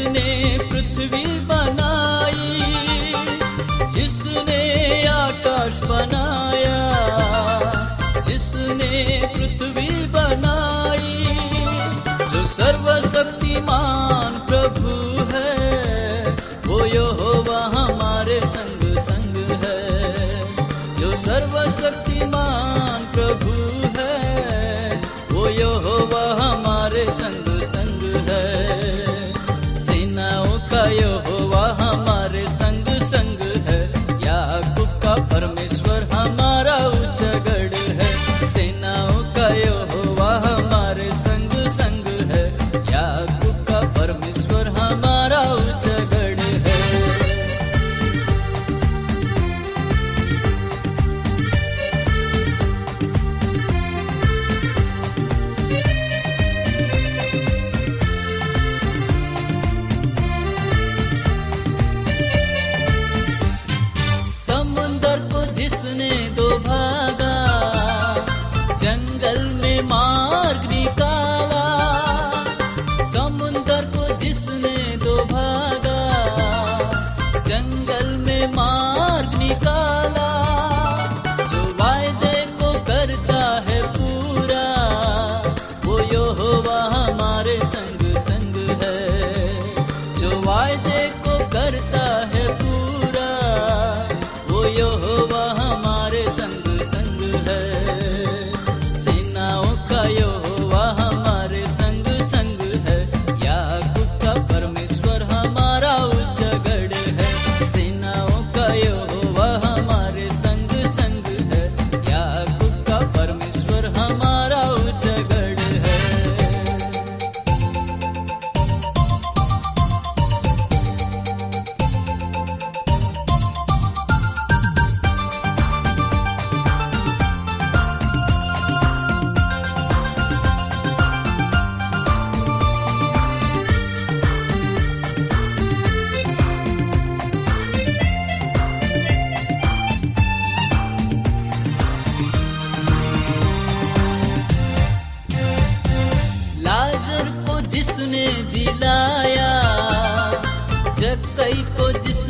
जिसने पृथ्वी बनाई जिसने आकाश बनाया जिसने पृथ्वी बनाई जो सर्वशक्तिमान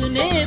को जिसने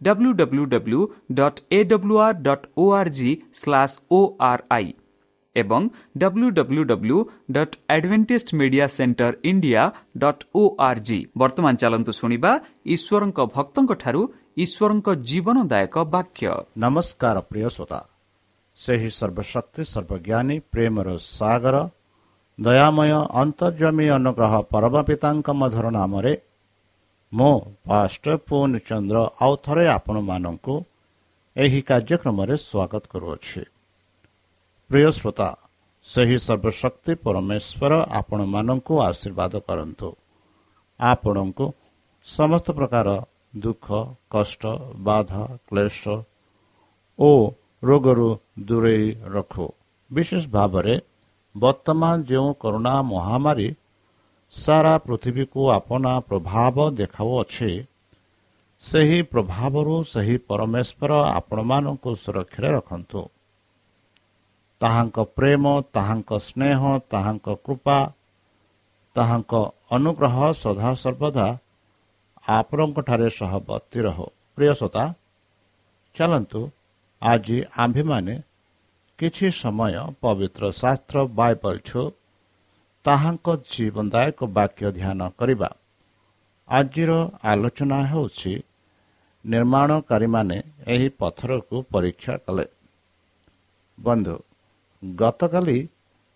W W W dot A W R dot O R G slash O R I ଏବଂ W W W dot Adventist media centre India dot O R G ବର୍ତ୍ତମାନ ଚାଲନ୍ତୁ ଶୁଣିବା ଈଶ୍ୱରଙ୍କ ଭକ୍ତଙ୍କଠାରୁ ଈଶ୍ୱରଙ୍କ ଜୀବନଦାୟକ ବାକ୍ୟ ନମସ୍କାର ପ୍ରିୟ ଶ୍ରୋତା ସେହି ସର୍ବଶକ୍ତି ସର୍ବଜ୍ଞାନୀ ପ୍ରେମର ସାଗର ଦୟାମୟ ଅନ୍ତର୍ଜମୀ ଅନୁଗ୍ରହ ପରମ ପିତାଙ୍କ ମଧୁର ନାମରେ ମୁଁ ପାଷ୍ଟ ପୁନ ଚନ୍ଦ୍ର ଆଉ ଥରେ ଆପଣମାନଙ୍କୁ ଏହି କାର୍ଯ୍ୟକ୍ରମରେ ସ୍ୱାଗତ କରୁଅଛି। ପ୍ରିୟ ଶ୍ରୋତା ସେହି ସର୍ବଶକ୍ତି ପରମେଶ୍ୱର ଆପଣମାନଙ୍କୁ ଆଶୀର୍ବାଦ କରନ୍ତୁ। ଆପଣଙ୍କୁ ସମସ୍ତ ପ୍ରକାର ଦୁଃଖ କଷ୍ଟ ବାଧା କ୍ଲେଶ ଓ ରୋଗରୁ ଦୂରେଇ ରଖୁ। ବିଶେଷ ଭାବରେ ବର୍ତ୍ତମାନ ଯେଉଁ କରୋନା ମହାମାରୀ ସାରା ପୃଥିବୀକୁ ଆପଣା ପ୍ରଭାବ ଦେଖାଉଅଛି। ସେହି ପ୍ରଭାବରୁ ସେହି ପରମେଶ୍ୱର ଆପଣମାନଙ୍କୁ ସୁରକ୍ଷାରେ ରଖନ୍ତୁ। ତାହାଙ୍କ ପ୍ରେମ ତାହାଙ୍କ ସ୍ନେହ ତାହାଙ୍କ କୃପା ତାହାଙ୍କ ଅନୁଗ୍ରହ ସଦାସର୍ବଦା ଆପଣଙ୍କଠାରେ ସହବର୍ତ୍ତୀ ରହୁ। ପ୍ରିୟସତା ଚାଲନ୍ତୁ ଆଜି ଆମ୍ଭେମାନେ କିଛି ସମୟ ପବିତ୍ର ଶାସ୍ତ୍ର ବାଇବଲଛୁ ତାହାଙ୍କ ଜୀବନଦାୟକ ବାକ୍ୟ ଧ୍ୟାନ କରିବା। ଆଜିର ଆଲୋଚନା ହେଉଛି ନିର୍ମାଣକାରୀମାନେ ଏହି ପଥରକୁ ପରୀକ୍ଷା କଲେ। ବନ୍ଧୁ ଗତକାଲି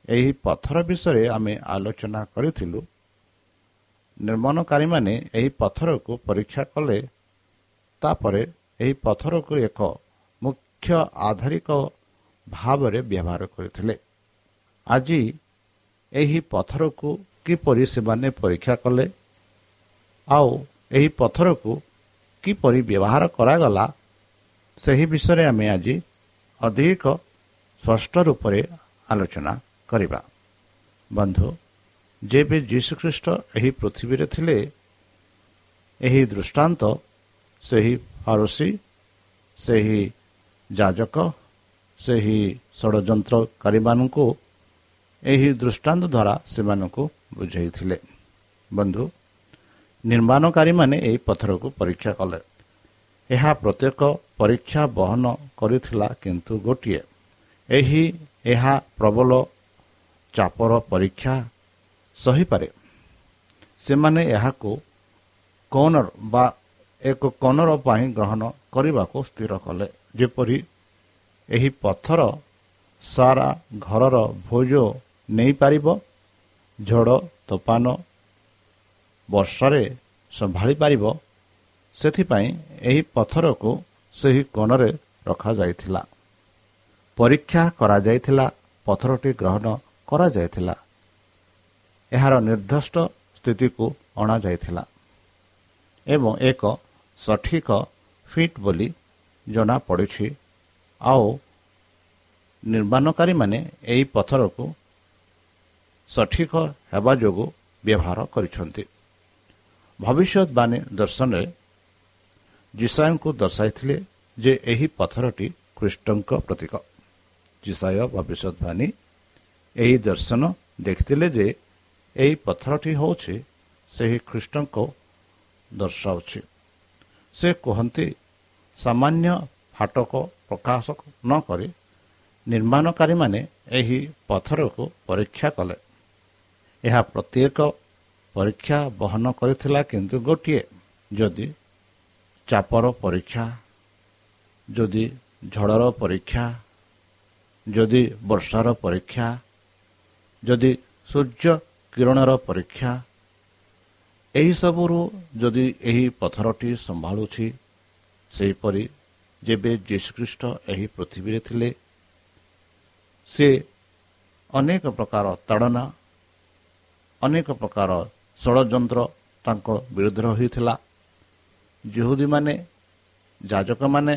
ଏହି ପଥର ବିଷୟରେ ଆମେ ଆଲୋଚନା କରିଥିଲୁ। ନିର୍ମାଣକାରୀମାନେ ଏହି ପଥରକୁ ପରୀକ୍ଷା କଲେ। ତାପରେ ଏହି ପଥରକୁ ଏକ ମୁଖ୍ୟ ଆଧାରିକ ଭାବରେ ବ୍ୟବହାର କରିଥିଲେ। ଆଜି ଏହି ପଥରକୁ କିପରି ସେମାନେ ପରୀକ୍ଷା କଲେ? ଆଉ ଏହି ପଥରକୁ କିପରି ବ୍ୟବହାର କରାଗଲା? ସେହି ବିଷୟରେ ଆମେ ଆଜି ଅଧିକ ସ୍ପଷ୍ଟ ରୂପରେ ଆଲୋଚନା କରିବା। ବନ୍ଧୁ ଯେବେ ଯୀଶୁଖ୍ରୀଷ୍ଟ ଏହି ପୃଥିବୀରେ ଥିଲେ ଏହି ଦୃଷ୍ଟାନ୍ତ ସେହି ଫାରୁସି ସେହି ଯାଜକ ସେହି ଷଡ଼ଯନ୍ତ୍ରକାରୀମାନଙ୍କୁ ଏହି ଦୃଷ୍ଟାନ୍ତ ଦ୍ୱାରା ସେମାନଙ୍କୁ ବୁଝାଇଥିଲେ। ବନ୍ଧୁ ନିର୍ମାଣକାରୀମାନେ ଏହି ପଥରକୁ ପରୀକ୍ଷା କଲେ। ଏହା ପ୍ରତ୍ୟେକ ପରୀକ୍ଷା ବହନ କରିଥିଲା କିନ୍ତୁ ଗୋଟିଏ। ଏହି ଏହା ପ୍ରବଳ ଚାପର ପରୀକ୍ଷା ସହିପାରେ। ସେମାନେ ଏହାକୁ କନର ବା ଏକ କନର ପାଇଁ ଗ୍ରହଣ କରିବାକୁ ସ୍ଥିର କଲେ। ଯେପରି ଏହି ପଥର ସାରା ଘରର ଭୋଜ ନେଇପାରିବ। ଝଡ଼ ତୋଫାନ ବର୍ଷାରେ ସମ୍ଭାଳି ପାରିବ। ସେଥିପାଇଁ ଏହି ପଥରକୁ ସେହି କୋଣରେ ରଖାଯାଇଥିଲା। ପରୀକ୍ଷା କରାଯାଇଥିଲା ପଥରଟି ଗ୍ରହଣ କରାଯାଇଥିଲା। ଏହାର ନିର୍ଦ୍ଦିଷ୍ଟ ସ୍ଥିତିକୁ ଅଣାଯାଇଥିଲା ଏବଂ ଏକ ସଠିକ ଫିଟ୍ ବୋଲି ଜଣାପଡ଼ିଛି। ଆଉ ନିର୍ମାଣକାରୀମାନେ ଏହି ପଥରକୁ ସଠିକ ହେବା ଯୋଗୁଁ ବ୍ୟବହାର କରିଛନ୍ତି। ଭବିଷ୍ୟତବାଣୀ ଦର୍ଶନରେ ଜିସାୟଙ୍କୁ ଦର୍ଶାଇଥିଲେ ଯେ ଏହି ପଥରଟି ଖ୍ରୀଷ୍ଟଙ୍କ ପ୍ରତୀକ। ଜିସାୟ ଭବିଷ୍ୟତବାଣୀ ଏହି ଦର୍ଶନ ଦେଖିଥିଲେ ଯେ ଏହି ପଥରଟି ହେଉଛି ସେହି ଖ୍ରୀଷ୍ଟଙ୍କ ଦର୍ଶାଉଛି। ସେ କୁହନ୍ତି ସାମାନ୍ୟ ଫାଟକ ପ୍ରକାଶ ନକରି ନିର୍ମାଣକାରୀମାନେ ଏହି ପଥରକୁ ପରୀକ୍ଷା କଲେ। ଏହା ପ୍ରତ୍ୟେକ ପରୀକ୍ଷା ବହନ କରିଥିଲା କିନ୍ତୁ ଗୋଟିଏ। ଯଦି ଚାପର ପରୀକ୍ଷା ଯଦି ଝଡ଼ର ପରୀକ୍ଷା ଯଦି ବର୍ଷାର ପରୀକ୍ଷା ଯଦି ସୂର୍ଯ୍ୟ କିରଣର ପରୀକ୍ଷା ଏହିସବୁରୁ ଯଦି ଏହି ପଥରଟି ସମ୍ଭାଳୁଛି ସେହିପରି ଯେବେ ଯୀଶୁଖ୍ରୀଷ୍ଟ ଏହି ପୃଥିବୀରେ ଥିଲେ ସେ ଅନେକ ପ୍ରକାର ତାଡ଼ନା ଅନେକ ପ୍ରକାର ଷଡ଼ଯନ୍ତ୍ର ତାଙ୍କ ବିରୁଦ୍ଧରେ ହୋଇଥିଲା। ଯହୁଦୀମାନେ ଯାଜକମାନେ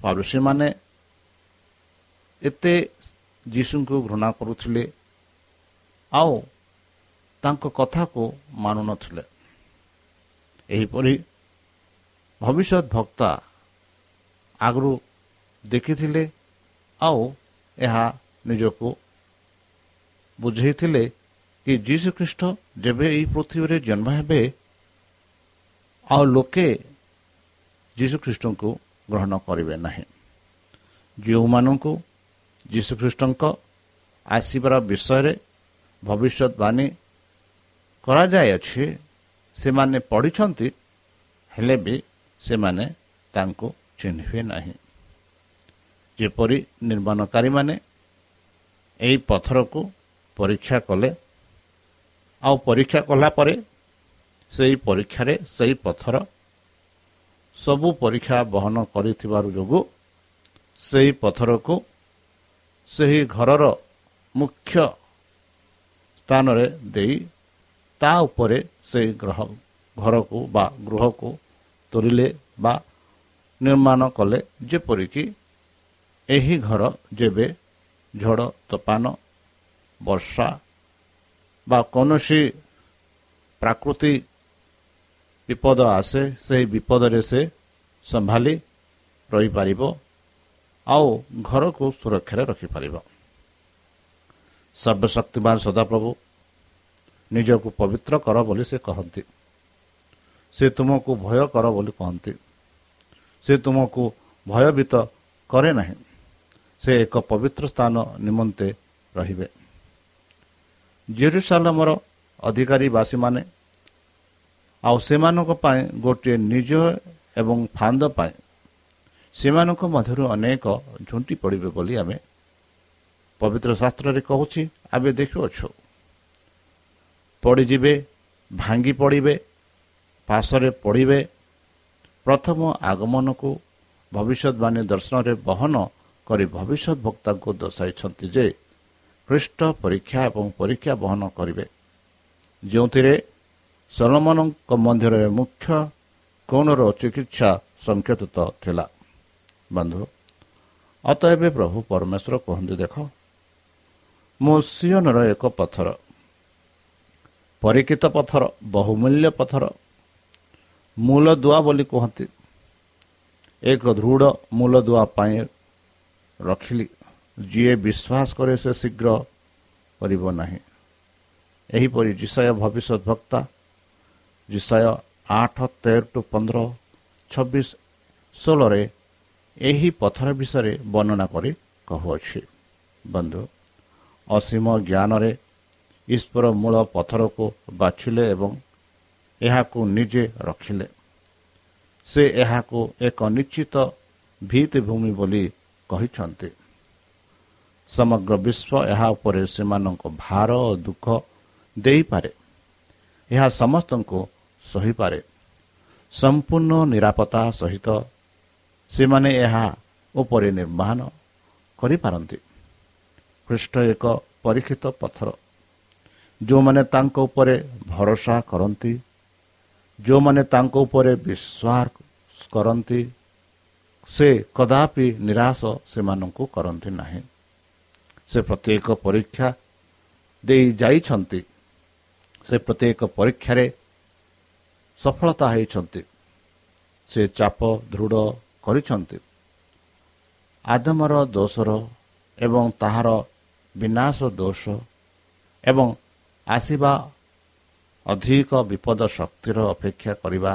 ପାରୁସୀମାନେ ଏତେ ଯୀଶୁଙ୍କୁ ଘୃଣା କରୁଥିଲେ ଆଉ ତାଙ୍କ କଥାକୁ ମାନୁନଥିଲେ। ଏହିପରି ଭବିଷ୍ୟତ ଭକ୍ତା ଆଗରୁ ଦେଖିଥିଲେ ଆଉ ଏହା ନିଜକୁ ବୁଝେଇଥିଲେ କି ଯୀଶୁ ଖ୍ରୀଷ୍ଟ ଯେବେ ଏହି ପୃଥିବୀରେ ଜନ୍ମ ହେବେ ଆଉ ଲୋକେ ଯୀଶୁଖ୍ରୀଷ୍ଟଙ୍କୁ ଗ୍ରହଣ କରିବେ ନାହିଁ। ଯେଉଁମାନଙ୍କୁ ଯୀଶୁଖ୍ରୀଷ୍ଟଙ୍କ ଆସିବାର ବିଷୟରେ ଭବିଷ୍ୟତବାଣୀ କରାଯାଇଅଛି ସେମାନେ ପଢ଼ିଛନ୍ତି ହେଲେ ବି ସେମାନେ ତାଙ୍କୁ ଚିହ୍ନିବେ ନାହିଁ। ଯେପରି ନିର୍ମାଣକାରୀମାନେ ଏହି ପଥରକୁ ପରୀକ୍ଷା କଲେ ଆଉ ପରୀକ୍ଷା କଲା ପରେ ସେହି ପରୀକ୍ଷାରେ ସେହି ପଥର ସବୁ ପରୀକ୍ଷା ବହନ କରିଥିବାରୁ ଯୋଗୁଁ ସେହି ପଥରକୁ ସେହି ଘରର ମୁଖ୍ୟ ସ୍ଥାନରେ ଦେଇ ତା ଉପରେ ସେହି ଗ୍ରହ ଘରକୁ ବା ଗୃହକୁ ତୋଳିଲେ ବା ନିର୍ମାଣ କଲେ ଯେପରିକି ଏହି ଘର ଯେବେ ଝଡ଼ ତୋପାନ ବର୍ଷା ବା କୌଣସି ପ୍ରାକୃତି ବିପଦ ଆସେ ସେହି ବିପଦରେ ସେ ସମ୍ଭାଳି ରହିପାରିବ ଆଉ ଘରକୁ ସୁରକ୍ଷାରେ ରଖିପାରିବ ସର୍ବଶକ୍ତିମାନ ସଦାପ୍ରଭୁ ନିଜକୁ ପବିତ୍ର କର ବୋଲି ସେ କହନ୍ତି ସେ ତୁମକୁ ଭୟ କର ବୋଲି କହନ୍ତି ସେ ତୁମକୁ ଭୟଭୀତ କରେ ନାହିଁ ସେ ଏକ ପବିତ୍ର ସ୍ଥାନ ନିମନ୍ତେ ରହିବେ ଜେରୁସାଲମର ଅଧିକାରୀବାସୀମାନେ ଆଉ ସେମାନଙ୍କ ପାଇଁ ଗୋଟିଏ ନିଜ ଏବଂ ଫାନ୍ଦ ପାଇଁ ସେମାନଙ୍କ ମଧ୍ୟରୁ ଅନେକ ଝୁଣ୍ଟି ପଡ଼ିବେ ବୋଲି ଆମେ ପବିତ୍ର ଶାସ୍ତ୍ରରେ କହୁଛି ଆମେ ଦେଖୁଅଛୁ। ପଡ଼ିଯିବେ ଭାଙ୍ଗି ପଡ଼ିବେ ପାଶରେ ପଡ଼ିବେ। ପ୍ରଥମ ଆଗମନକୁ ଭବିଷ୍ୟତବାଣୀ ଦର୍ଶନରେ ବହନ କରି ଭବିଷ୍ୟତ ବକ୍ତାଙ୍କୁ ଦର୍ଶାଇଛନ୍ତି ଯେ ଖ୍ରୀଷ୍ଟ ପରୀକ୍ଷା ଏବଂ ପରୀକ୍ଷା ବହନ କରିବେ ଯେଉଁଥିରେ ସଲମାନଙ୍କ ମଧ୍ୟରେ ମୁଖ୍ୟ କୌଣର ଚିକିତ୍ସା ସଂକେତ ଥିଲା। ବନ୍ଧୁ ଅତଏବେ ପ୍ରଭୁ ପରମେଶ୍ୱର କୁହନ୍ତି ଦେଖ ମୋ ସିଓନର ଏକ ପଥର ପରୀକ୍ଷିତ ପଥର ବହୁମୂଲ୍ୟ ପଥର ମୂଳ ଦୁଆ ବୋଲି କୁହନ୍ତି। ଏକ ଦୃଢ଼ ମୂଳ ଦୁଆ ପାଇଁ ରଖିଲି। ଯିଏ ବିଶ୍ୱାସ କରେ ସେ ଶୀଘ୍ର କରିବ ନାହିଁ। ଏହିପରି ଜିସାୟ ଭବିଷ୍ୟତ ବକ୍ତା ଜିସାୟ ଆଠ ତେର ଟୁ ପନ୍ଦର ଛବିଶ ଷୋହଳରେ ଏହି ପଥର ବିଷୟରେ ବର୍ଣ୍ଣନା କରି କହୁଅଛି। ବନ୍ଧୁ ଅସୀମ ଜ୍ଞାନରେ ଈଶ୍ୱର ମୂଳ ପଥରକୁ ବାଛିଲେ ଏବଂ ଏହାକୁ ନିଜେ ରଖିଲେ। ସେ ଏହାକୁ ଏକ ନିଶ୍ଚିତ ଭିତ୍ତିଭୂମି ବୋଲି କହିଛନ୍ତି। ସମଗ୍ର ବିଶ୍ୱ ଏହା ଉପରେ ସେମାନଙ୍କ ଭାର ଓ ଦୁଃଖ ଦେଇପାରେ। ଏହା ସମସ୍ତଙ୍କୁ ସହିପାରେ। ସମ୍ପୂର୍ଣ୍ଣ ନିରାପତ୍ତା ସହିତ ସେମାନେ ଏହା ଉପରେ ନିର୍ମାଣ କରିପାରନ୍ତି। ଖ୍ରୀଷ୍ଟ ଏକ ପରୀକ୍ଷିତ ପଥର। ଯେଉଁମାନେ ତାଙ୍କ ଉପରେ ଭରସା କରନ୍ତି ଯେଉଁମାନେ ତାଙ୍କ ଉପରେ ବିଶ୍ୱାସ କରନ୍ତି ସେ କଦାପି ନିରାଶ ସେମାନଙ୍କୁ କରନ୍ତି ନାହିଁ। ସେ ପ୍ରତ୍ୟେକ ପରୀକ୍ଷା ଦେଇ ଯାଇଛନ୍ତି। ସେ ପ୍ରତ୍ୟେକ ପରୀକ୍ଷାରେ ସଫଳତା ହେଇଛନ୍ତି। ସେ ଚାପ ଦୃଢ଼ କରିଛନ୍ତି। ଆଦମର ଦୋଷର ଏବଂ ତାହାର ବିନାଶ ଦୋଷ ଏବଂ ଆସିବା ଅଧିକ ବିପଦ ଶକ୍ତିର ଅପେକ୍ଷା କରିବା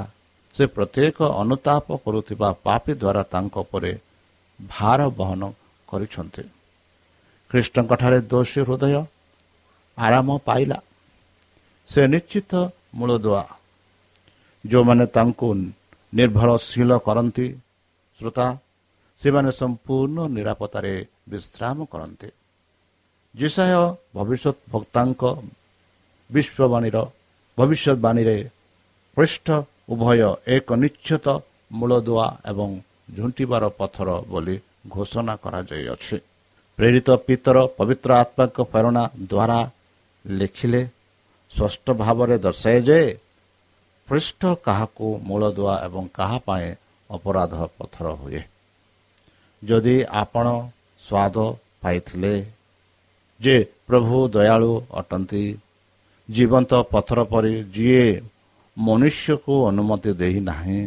ସେ ପ୍ରତ୍ୟେକ ଅନୁତାପ କରୁଥିବା ପାପି ଦ୍ୱାରା ତାଙ୍କ ଉପରେ ଭାର ବହନ କରିଛନ୍ତି। ଖ୍ରୀଷ୍ଟଙ୍କଠାରେ ଦୋଷୀ ହୃଦୟ ଆରାମ ପାଇଲା। ସେ ନିଶ୍ଚିତ ମୂଳଦୁଆ। ଯେଉଁମାନେ ତାଙ୍କୁ ନିର୍ଭରଶୀଳ କରନ୍ତି ଶ୍ରୋତା ସେମାନେ ସମ୍ପୂର୍ଣ୍ଣ ନିରାପତ୍ତାରେ ବିଶ୍ରାମ କରନ୍ତି। ଜିସାୟ ଭବିଷ୍ୟତ ଭକ୍ତାଙ୍କ ବିଶ୍ୱବାଣୀର ଭବିଷ୍ୟତବାଣୀରେ ପୃଷ୍ଠ ଉଭୟ ଏକ ନିଶ୍ଚିତ ମୂଳଦୁଆ ଏବଂ ଝୁଣ୍ଟିବାର ପଥର ବୋଲି ଘୋଷଣା କରାଯାଇଅଛି। ପ୍ରେରିତ ପିତର ପବିତ୍ର ଆତ୍ମାଙ୍କ ପ୍ରେରଣା ଦ୍ୱାରା ଲେଖିଲେ ସ୍ପଷ୍ଟ ଭାବରେ ଦର୍ଶାଏ ଯେ ପୃଷ୍ଠ କାହାକୁ ମୂଳଦୁଆ ଏବଂ କାହା ପାଇଁ ଅପରାଧ ପଥର ହୁଏ। ଯଦି ଆପଣ ସ୍ୱାଦ ପାଇଥିଲେ ଯେ ପ୍ରଭୁ ଦୟାଳୁ ଅଟନ୍ତି ଜୀବନ୍ତ ପଥର ପରି ଯିଏ ମନୁଷ୍ୟକୁ ଅନୁମତି ଦେଇନାହିଁ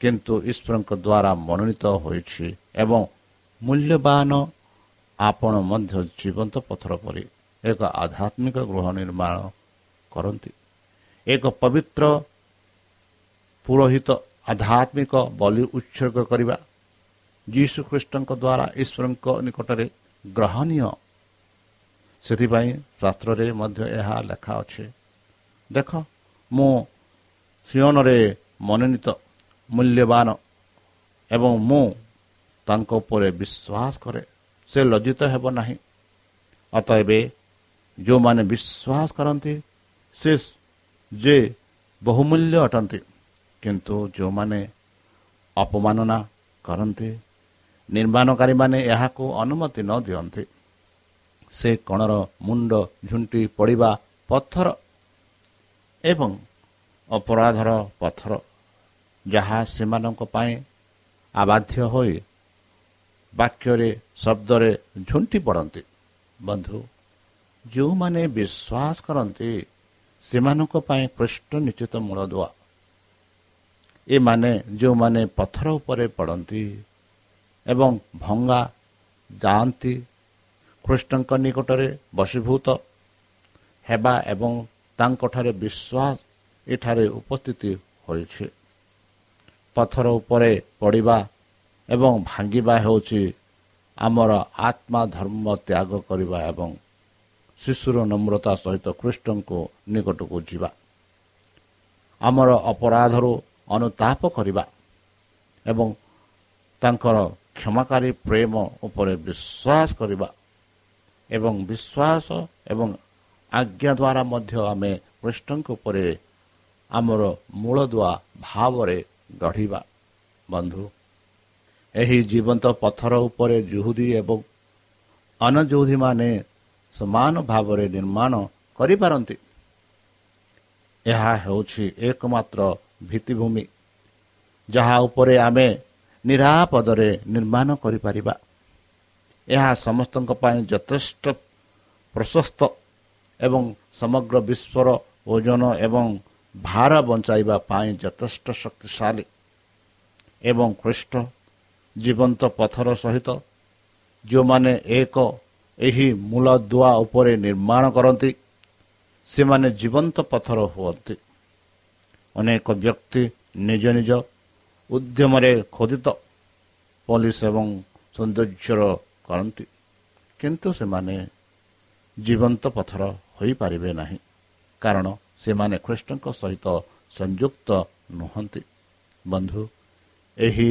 କିନ୍ତୁ ଈଶ୍ୱରଙ୍କ ଦ୍ୱାରା ମନୋନୀତ ହୋଇଛି ଏବଂ ମୂଲ୍ୟବାନ ଆପଣ ମଧ୍ୟ ଜୀବନ୍ତ ପଥର ପରି ଏକ ଆଧ୍ୟାତ୍ମିକ ଗୃହ ନିର୍ମାଣ କରନ୍ତି। ଏକ ପବିତ୍ର ପୁରୋହିତ ଆଧ୍ୟାତ୍ମିକ ବଲି ଉତ୍ସର୍ଗ କରିବା ଯୀଶୁଖ୍ରୀଷ୍ଟଙ୍କ ଦ୍ୱାରା ଈଶ୍ୱରଙ୍କ ନିକଟରେ ଗ୍ରହଣୀୟ। ସେଥିପାଇଁ ଶାସ୍ତ୍ରରେ ମଧ୍ୟ ଏହା ଲେଖା ଅଛି। ଦେଖ ମୁଁ ସିଓନରେ ମନୋନୀତ ମୂଲ୍ୟବାନ ଏବଂ ମୁଁ ତାଙ୍କ ଉପରେ ବିଶ୍ୱାସ କରେ। ସେ ଲଜ୍ଜିତ ହେବ ନାହିଁ। ଅତଏବ ଯେଉଁମାନେ ବିଶ୍ୱାସ କରନ୍ତି ସେ ଯେ ବହୁମୂଲ୍ୟ ଅଟନ୍ତି କିନ୍ତୁ ଯେଉଁମାନେ ଅପମାନନା କରନ୍ତି ନିର୍ମାଣକାରୀମାନେ ଏହାକୁ ଅନୁମତି ନ ଦିଅନ୍ତି। ସେ କଣର ମୁଣ୍ଡ ଝୁଣ୍ଟି ପଡ଼ିବା ପଥର ଏବଂ ଅପରାଧର ପଥର ଯାହା ସେମାନଙ୍କ ପାଇଁ ଆବାଧ୍ୟ ହୋଇ ବାକ୍ୟରେ ଶବ୍ଦରେ ଝୁଣ୍ଟି ପଡ଼ନ୍ତି। ବନ୍ଧୁ ଯେଉଁମାନେ ବିଶ୍ୱାସ କରନ୍ତି ସେମାନଙ୍କ ପାଇଁ ପୃଷ୍ଠ ନିଶ୍ଚିତ ମୂଳଦୁଆ ଏମାନେ ଯେଉଁମାନେ ପଥର ଉପରେ ପଡ଼ନ୍ତି ଏବଂ ଭଙ୍ଗା ଯାଆନ୍ତି କୃଷ୍ଣଙ୍କ ନିକଟରେ ବଶୀଭୂତ ହେବା ଏବଂ ତାଙ୍କଠାରେ ବିଶ୍ୱାସ ଏଠାରେ ଉପସ୍ଥିତି ହୋଇଛି। ପଥର ଉପରେ ପଡ଼ିବା ଏବଂ ଭାଙ୍ଗିବା ହେଉଛି ଆମର ଆତ୍ମା ଧର୍ମ ତ୍ୟାଗ କରିବା ଏବଂ ଶିଶୁର ନମ୍ରତା ସହିତ କୃଷ୍ଣଙ୍କୁ ନିକଟକୁ ଯିବା। ଆମର ଅପରାଧରୁ ଅନୁତାପ କରିବା ଏବଂ ତାଙ୍କର କ୍ଷମାକାରୀ ପ୍ରେମ ଉପରେ ବିଶ୍ୱାସ କରିବା ଏବଂ ବିଶ୍ୱାସ ଏବଂ ଆଜ୍ଞା ଦ୍ୱାରା ମଧ୍ୟ ଆମେ କୃଷ୍ଣଙ୍କ ଉପରେ ଆମର ମୂଳଦୁଆ ଭାବରେ ଗଢ଼ିବା। ବନ୍ଧୁ ଏହି ଜୀବନ୍ତ ପଥର ଉପରେ ଜୁହୁଦୀ ଏବଂ ଅନଯୁହୁଦୀମାନେ ସମାନ ଭାବରେ ନିର୍ମାଣ କରିପାରନ୍ତି। ଏହା ହେଉଛି ଏକମାତ୍ର ଭିତ୍ତିଭୂମି ଯାହା ଉପରେ ଆମେ ନିରାପଦରେ ନିର୍ମାଣ କରିପାରିବା। ଏହା ସମସ୍ତଙ୍କ ପାଇଁ ଯଥେଷ୍ଟ ପ୍ରଶସ୍ତ ଏବଂ ସମଗ୍ର ବିଶ୍ୱର ଓଜନ ଏବଂ ଭାର ବଞ୍ଚାଇବା ପାଇଁ ଯଥେଷ୍ଟ ଶକ୍ତିଶାଳୀ ଏବଂ ଖ୍ରୀଷ୍ଟ ଜୀବନ୍ତ ପଥର ସହିତ ଯେଉଁମାନେ ଏକ ଏହି ମୂଳଦୁଆ ଉପରେ ନିର୍ମାଣ କରନ୍ତି ସେମାନେ ଜୀବନ୍ତ ପଥର ହୁଅନ୍ତି। ଅନେକ ବ୍ୟକ୍ତି ନିଜ ନିଜ ଉଦ୍ୟମରେ ଖୋଦିତ ପୋଲିସ ଏବଂ ସୌନ୍ଦର୍ଯ୍ୟର କରନ୍ତି କିନ୍ତୁ ସେମାନେ ଜୀବନ୍ତ ପଥର ହୋଇପାରିବେ ନାହିଁ କାରଣ ସେମାନେ ଖ୍ରୀଷ୍ଟଙ୍କ ସହିତ ସଂଯୁକ୍ତ ନୁହନ୍ତି। ବନ୍ଧୁ ଏହି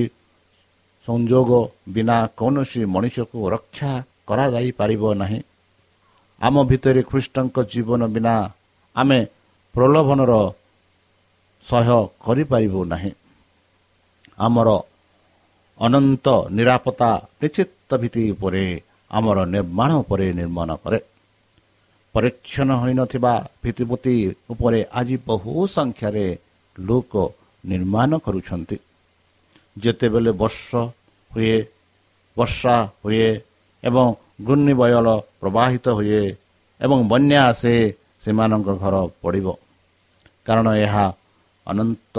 ସଂଯୋଗ ବିନା କୌଣସି ମଣିଷକୁ ରକ୍ଷା କରାଯାଇପାରିବ ନାହିଁ। ଆମ ଭିତରେ ଖ୍ରୀଷ୍ଟଙ୍କ ଜୀବନ ବିନା ଆମେ ପ୍ରଲୋଭନର ସହ୍ୟ କରିପାରିବୁ ନାହିଁ। ଆମର ଅନନ୍ତ ନିରାପତ୍ତା ନିଶ୍ଚିତ ଭିତ୍ତି ଉପରେ ଆମର ନିର୍ମାଣ ଉପରେ ନିର୍ମାଣ କରେ। ପରୀକ୍ଷଣ ହୋଇନଥିବା ଭିତ୍ତିପତି ଉପରେ ଆଜି ବହୁ ସଂଖ୍ୟାରେ ଲୋକ ନିର୍ମାଣ କରୁଛନ୍ତି। ଯେତେବେଳେ ବର୍ଷ ହୁଏ ବର୍ଷା ହୁଏ ଏବଂ ଘୂର୍ଣ୍ଣିବୟଳ ପ୍ରବାହିତ ହୁଏ ଏବଂ ବନ୍ୟା ଆସେ ସେମାନଙ୍କ ଘର ପଡ଼ିବ। କାରଣ ଏହା ଅନନ୍ତ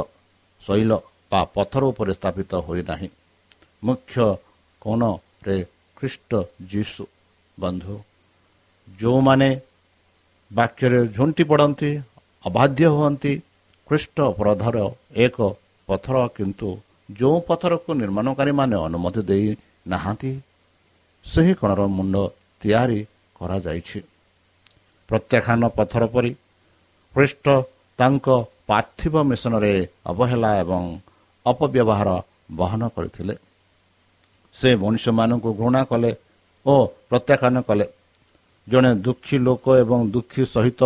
ଶୈଳ ବା ପଥର ଉପରେ ସ୍ଥାପିତ ହୋଇନାହିଁ। ମୁଖ୍ୟ କୋଣରେ ଖ୍ରୀଷ୍ଟ ଯୀଶୁ ବନ୍ଧୁ ଯେଉଁମାନେ ବାକ୍ୟରେ ଝୁଣ୍ଟି ପଡ଼ନ୍ତି ଅବାଧ୍ୟ ହୁଅନ୍ତି ଖ୍ରୀଷ୍ଟ ଅପରାଧର ଏକ ପଥର କିନ୍ତୁ ଯେଉଁ ପଥରକୁ ନିର୍ମାଣକାରୀମାନେ ଅନୁମତି ଦେଇ ନାହାନ୍ତି ସେହି କଣର ମୁଣ୍ଡ ତିଆରି କରାଯାଇଛି। ପ୍ରତ୍ୟାଖ୍ୟାନ ପଥର ପରି ଖ୍ରୀଷ୍ଟ ତାଙ୍କ ପାର୍ଥିବ ମିଶନରେ ଅବହେଳା ଏବଂ ଅପବ୍ୟବହାର ବହନ କରିଥିଲେ। ସେ ମଣିଷମାନଙ୍କୁ ଘୃଣା କଲେ ଓ ପ୍ରତ୍ୟାଖ୍ୟାନ କଲେ। ଜଣେ ଦୁଃଖୀ ଲୋକ ଏବଂ ଦୁଃଖୀ ସହିତ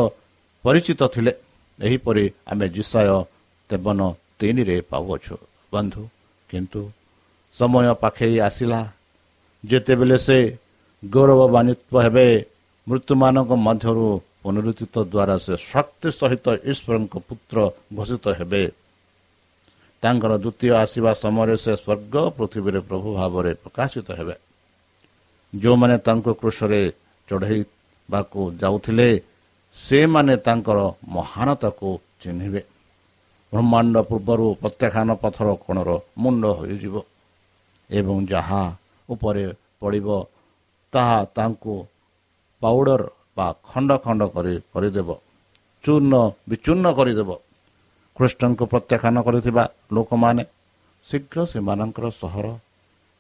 ପରିଚିତ ଥିଲେ। ଏହିପରି ଆମେ ଜିସାୟ ତେବନ ତିନିରେ ପାଉଅଛୁ। ବନ୍ଧୁ କିନ୍ତୁ ସମୟ ପାଖେଇ ଆସିଲା। ଯେତେବେଳେ ସେ ଗୌରବାନ୍ୱିତ ହେବେ ମୃତ୍ୟୁମାନଙ୍କ ମଧ୍ୟରୁ ପୁନରୁଦ୍ଧିତ ଦ୍ୱାରା ସେ ଶକ୍ତି ସହିତ ଈଶ୍ୱରଙ୍କ ପୁତ୍ର ଘୋଷିତ ହେବେ। ତାଙ୍କର ଦ୍ୱିତୀୟ ଆସିବା ସମୟରେ ସେ ସ୍ୱର୍ଗ ପୃଥିବୀରେ ପ୍ରଭୁ ଭାବରେ ପ୍ରକାଶିତ ହେବେ। ଯେଉଁମାନେ ତାଙ୍କୁ କୃଷରେ ଚଢ଼େଇବାକୁ ଯାଉଥିଲେ ସେମାନେ ତାଙ୍କର ମହାନତାକୁ ଚିହ୍ନିବେ। ବ୍ରହ୍ମାଣ୍ଡ ପୂର୍ବରୁ ପ୍ରତ୍ୟାଖ୍ୟାନ ପଥର କୋଣର ମୁଣ୍ଡ ହୋଇଯିବ ଏବଂ ଯାହା ଉପରେ ପଡ଼ିବ ତାହା ତାଙ୍କୁ ପାଉଡ଼ର ବା ଖଣ୍ଡ ଖଣ୍ଡ କରି କରିଦେବ ଚୂର୍ଣ୍ଣ ବିଚୂର୍ଣ୍ଣ କରିଦେବ। ଖ୍ରୀଷ୍ଟଙ୍କୁ ପ୍ରତ୍ୟାଖ୍ୟାନ କରିଥିବା ଲୋକମାନେ ଶୀଘ୍ର ସେମାନଙ୍କର ସହର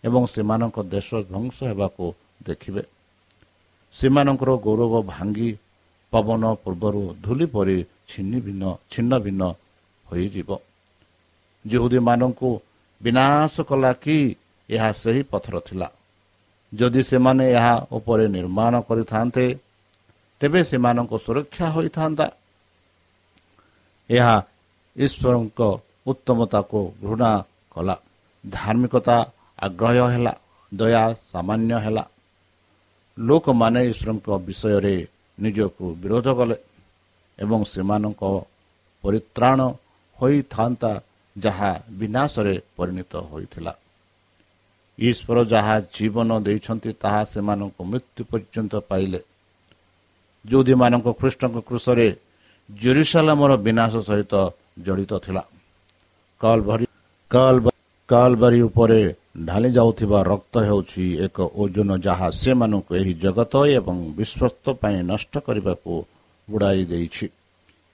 ଏବଂ ସେମାନଙ୍କ ଦେଶ ଧ୍ୱଂସ ହେବାକୁ ଦେଖିବେ। ସେମାନଙ୍କର ଗୌରବ ଭାଙ୍ଗି ପବନ ପୂର୍ବରୁ ଧୂଳି ପରି ଛିନ୍ନ ଭିନ୍ନ ଛିନ୍ନ ଭିନ୍ନ ହୋଇଯିବ। ଯେଉଁଦୀମାନଙ୍କୁ ବିନାଶ କଲା କି ଏହା ସେହି ପଥର ଥିଲା। ଯଦି ସେମାନେ ଏହା ଉପରେ ନିର୍ମାଣ କରିଥାନ୍ତେ ତେବେ ସେମାନଙ୍କ ସୁରକ୍ଷା ହୋଇଥାନ୍ତା। ଏହା ଈଶ୍ୱରଙ୍କ ଉତ୍ତମତାକୁ ଘୃଣା କଲା। ଧାର୍ମିକତା ଆଗ୍ରହ ହେଲା ଦୟା ସାମାନ୍ୟ ହେଲା। ଲୋକମାନେ ଈଶ୍ୱରଙ୍କ ବିଷୟରେ ନିଜକୁ ବିରୋଧ କଲେ ଏବଂ ସେମାନଙ୍କ ପରିତ୍ରାଣ ହୋଇଥାନ୍ତା ଯାହା ବିନାଶରେ ପରିଣତ ହୋଇଥିଲା। ଈଶ୍ୱର ଯାହା ଜୀବନ ଦେଇଛନ୍ତି ତାହା ସେମାନଙ୍କୁ ମୃତ୍ୟୁ ପର୍ଯ୍ୟନ୍ତ ପାଇଲେ। ଯେଉଁଦୀମାନଙ୍କ ଖ୍ରୀଷ୍ଟଙ୍କ କୃଷରେ ଜେରୁସାଲାମର ବିନାଶ ସହିତ ଜଡ଼ିତ ଥିଲା। କାଲବାରୀ ଉପରେ ଢାଲି ଯାଉଥିବା ରକ୍ତ ହେଉଛି ଏକ ଓଜନ ଯାହା ସେମାନଙ୍କୁ ଏହି ଜଗତ ଏବଂ ବିଶ୍ୱସ୍ତ ପାଇଁ ନଷ୍ଟ କରିବାକୁ ବୁଡ଼ାଇ ଦେଇଛି।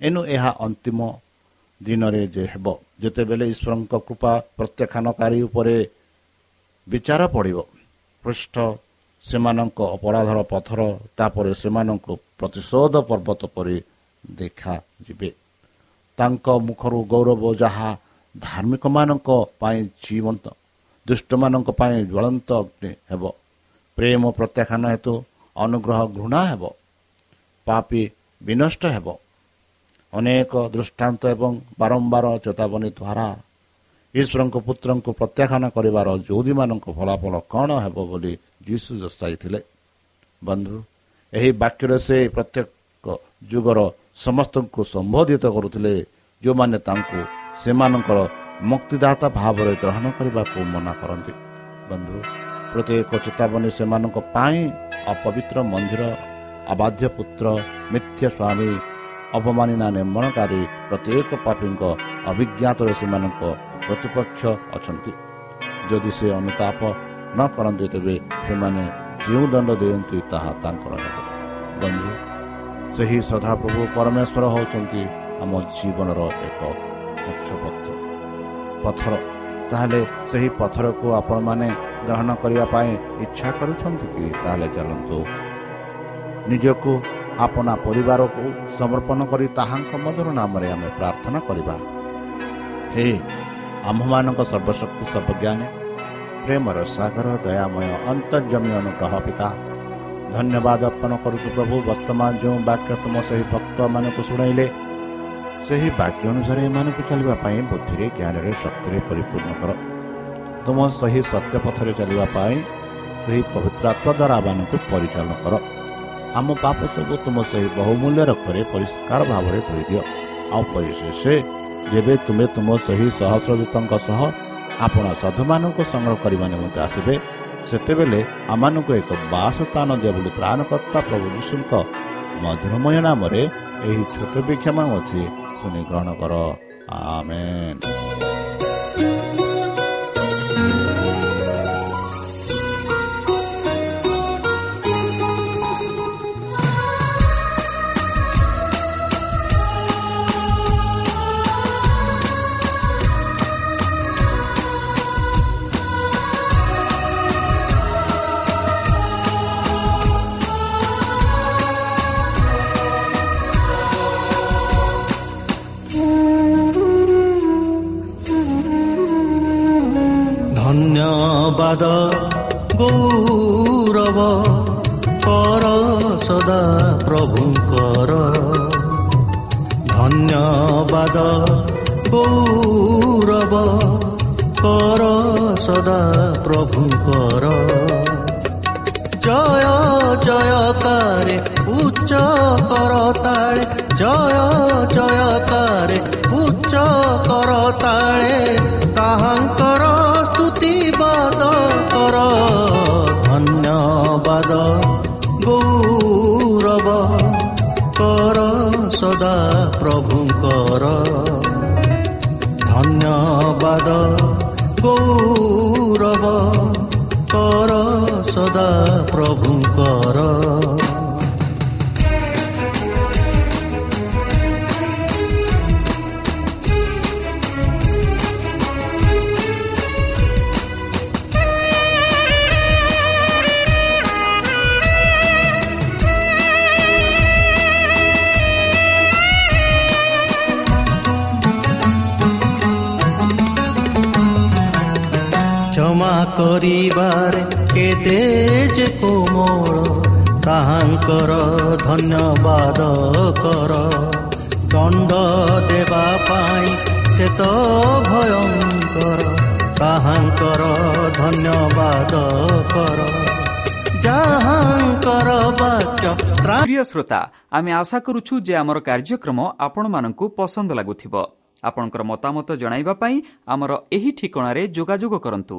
ଏଣୁ ଏହା ଅନ୍ତିମ ଦିନରେ ଯେ ହେବ। ଯେତେବେଳେ ଈଶ୍ୱରଙ୍କ କୃପା ପ୍ରତ୍ୟାଖ୍ୟାନକାରୀ ଉପରେ ବିଚାର ପଡ଼ିବ ପୃଷ୍ଠ ସେମାନଙ୍କ ଅପରାଧର ପଥର ତାପରେ ସେମାନଙ୍କୁ ପ୍ରତିଶୋଧ ପର୍ବତ ପରି ଦେଖାଯିବେ। ତାଙ୍କ ମୁଖରୁ ଗୌରବ ଯାହା ଧାର୍ମିକମାନଙ୍କ ପାଇଁ ଜୀବନ୍ତ ଦୁଷ୍ଟମାନଙ୍କ ପାଇଁ ଜ୍ୱଳନ୍ତ ଅଗ୍ନି ହେବ। ପ୍ରେମ ପ୍ରତ୍ୟାଖ୍ୟାନ ହେତୁ ଅନୁଗ୍ରହ ଘୃଣା ହେବ। ପାପି ବିନଷ୍ଟ ହେବ। ଅନେକ ଦୃଷ୍ଟାନ୍ତ ଏବଂ ବାରମ୍ବାର ଚେତାବନୀ ଦ୍ୱାରା ଈଶ୍ୱରଙ୍କ ପୁତ୍ରଙ୍କୁ ପ୍ରତ୍ୟାଖ୍ୟାନ କରିବାର ଯୌଦୀମାନଙ୍କ ଫଳାଫଳ କ'ଣ ହେବ ବୋଲି ଯୀଶୁ ଦର୍ଶାଇଥିଲେ? ବନ୍ଧୁ ଏହି ବାକ୍ୟରେ ସେ ପ୍ରତ୍ୟେକ ଯୁଗର ସମସ୍ତଙ୍କୁ ସମ୍ବୋଧିତ କରୁଥିଲେ ଯେଉଁମାନେ ତାଙ୍କୁ ସେମାନଙ୍କର ମୁକ୍ତିଦାତା ଭାବରେ ଗ୍ରହଣ କରିବାକୁ ମନା କରନ୍ତି। ବନ୍ଧୁ ପ୍ରତ୍ୟେକ ଚେତାବନୀ ସେମାନଙ୍କ ପାଇଁ ଅପବିତ୍ର ମନ୍ଦିର ଅବାଧ୍ୟ ପୁତ୍ର ମିଥ୍ୟ ସ୍ୱାମୀ ଅପମାନିନା ନିର୍ମାଣକାରୀ ପ୍ରତ୍ୟେକ ପାପୀଙ୍କ ଅଭିଜ୍ଞାତରେ ସେମାନଙ୍କ ପ୍ରତିପକ୍ଷ ଅଛନ୍ତି। ଯଦି ସେ ଅନୁତାପ ନ କରନ୍ତି ତେବେ ସେମାନେ ଯେଉଁ ଦଣ୍ଡ ଦିଅନ୍ତି ତାହା ତାଙ୍କର ହେବ। ବନ୍ଧୁ ସେହି ସଦାପ୍ରଭୁ ପରମେଶ୍ୱର ହେଉଛନ୍ତି ଆମ ଜୀବନର ଏକ ମୁଖ୍ୟ ପଥର ତାହେଲେ ସେହି ପଥରକୁ ଆପଣମାନେ ଗ୍ରହଣ କରିବା ପାଇଁ ଇଚ୍ଛା କରୁଛନ୍ତି କି? ତାହେଲେ ଚାଲନ୍ତୁ। ନିଜକୁ ଆପଣା ପରିବାରକୁ ସମର୍ପଣ କରି ତାହାଙ୍କ ମଧୁର ନାମରେ ଆମେ ପ୍ରାର୍ଥନା କରିବା। ହେ ଆମ୍ଭମାନଙ୍କ ସର୍ବଶକ୍ତି ସର୍ବଜ୍ଞାନୀ ପ୍ରେମର ସାଗର ଦୟାମୟ ଅନ୍ତର୍ଜମୀ ଅନୁଗ୍ରହ ପିତା ଧନ୍ୟବାଦ ଅର୍ପଣ କରୁଛୁ ପ୍ରଭୁ ବର୍ତ୍ତମାନ ଯେଉଁ ବାକ୍ୟ ତୁମ ସେହି ଭକ୍ତମାନଙ୍କୁ ଶୁଣାଇଲେ ସେହି ବାକ୍ୟ ଅନୁସାରେ ଏମାନଙ୍କୁ ଚାଲିବା ପାଇଁ ବୁଦ୍ଧିରେ ଜ୍ଞାନରେ ଶକ୍ତିରେ ପରିପୂର୍ଣ୍ଣ କର। ତୁମ ସେହି ସତ୍ୟ ପଥରେ ଚାଲିବା ପାଇଁ ସେହି ପବିତ୍ରାତ୍ମା ଦ୍ୱାରା ଆମମାନଙ୍କୁ ପରିଚାଳନା କର। ଆମ ପାପ ସବୁ ତୁମ ସେହି ବହୁମୂଲ୍ୟ ରକ୍ତରେ ପରିଷ୍କାର ଭାବରେ ଧୋଇଦିଅ ଆଉ ପରିଶେଷ ଯେବେ ତୁମେ ତୁମ ସେହି ସହସ୍ରଦୂତଙ୍କ ସହ ଆପଣ ସାଧୁମାନଙ୍କୁ ସଂଗ୍ରହ କରିବା ନିମନ୍ତେ ଆସିବେ ସେତେବେଳେ ଆମମାନଙ୍କୁ ଏକ ବାସ ସ୍ଥାନ ଦିଅ ବୋଲି ତ୍ରାଣକର୍ତ୍ତା ପ୍ରଭୁ ଯୀଶୁଙ୍କ ମଧୁରମୟ ନାମରେ ଏହି ଛୋଟ ବିକ୍ଷମା ଅଛି ଶୁଣି ଗ୍ରହଣ କର। ଆମେନ୍। ପାଦ ଗୌରବ କର ସଦା ପ୍ରଭୁଙ୍କର ଧନ୍ୟବାଦ ଗୌରବ କର ସଦା ପ୍ରଭୁଙ୍କର ଜୟ ଜୟକାରେ ଉଚ୍ଚ କର ତାଳେ ଗୌରବର ଧନ୍ୟବାଦ। ଗୌରବ କର ସଦା ପ୍ରଭୁଙ୍କର। ଧନ୍ୟବାଦ। ଗୌରବ କର ସଦା ପ୍ରଭୁଙ୍କର। କରିବାରେ କେତେ ଯେ କୋମଳ ତାହାଙ୍କର ଧନ୍ୟବାଦ କର। ଦଣ୍ଡ ଦେବା ପାଇଁ ସେ ତ ଭୟଙ୍କର ତାହାଙ୍କର ଧନ୍ୟବାଦ କର। ଯାହାଙ୍କର ବାକ୍ୟ ପ୍ରିୟ ଶ୍ରୋତା ଆମେ ଆଶା କରୁଛୁ ଯେ ଆମର କାର୍ଯ୍ୟକ୍ରମ ଆପଣମାନଙ୍କୁ ପସନ୍ଦ ଲାଗୁଥିବ। ଆପଣଙ୍କର ମତାମତ ଜଣାଇବା ପାଇଁ ଆମର ଏହି ଠିକଣାରେ ଯୋଗାଯୋଗ କରନ୍ତୁ।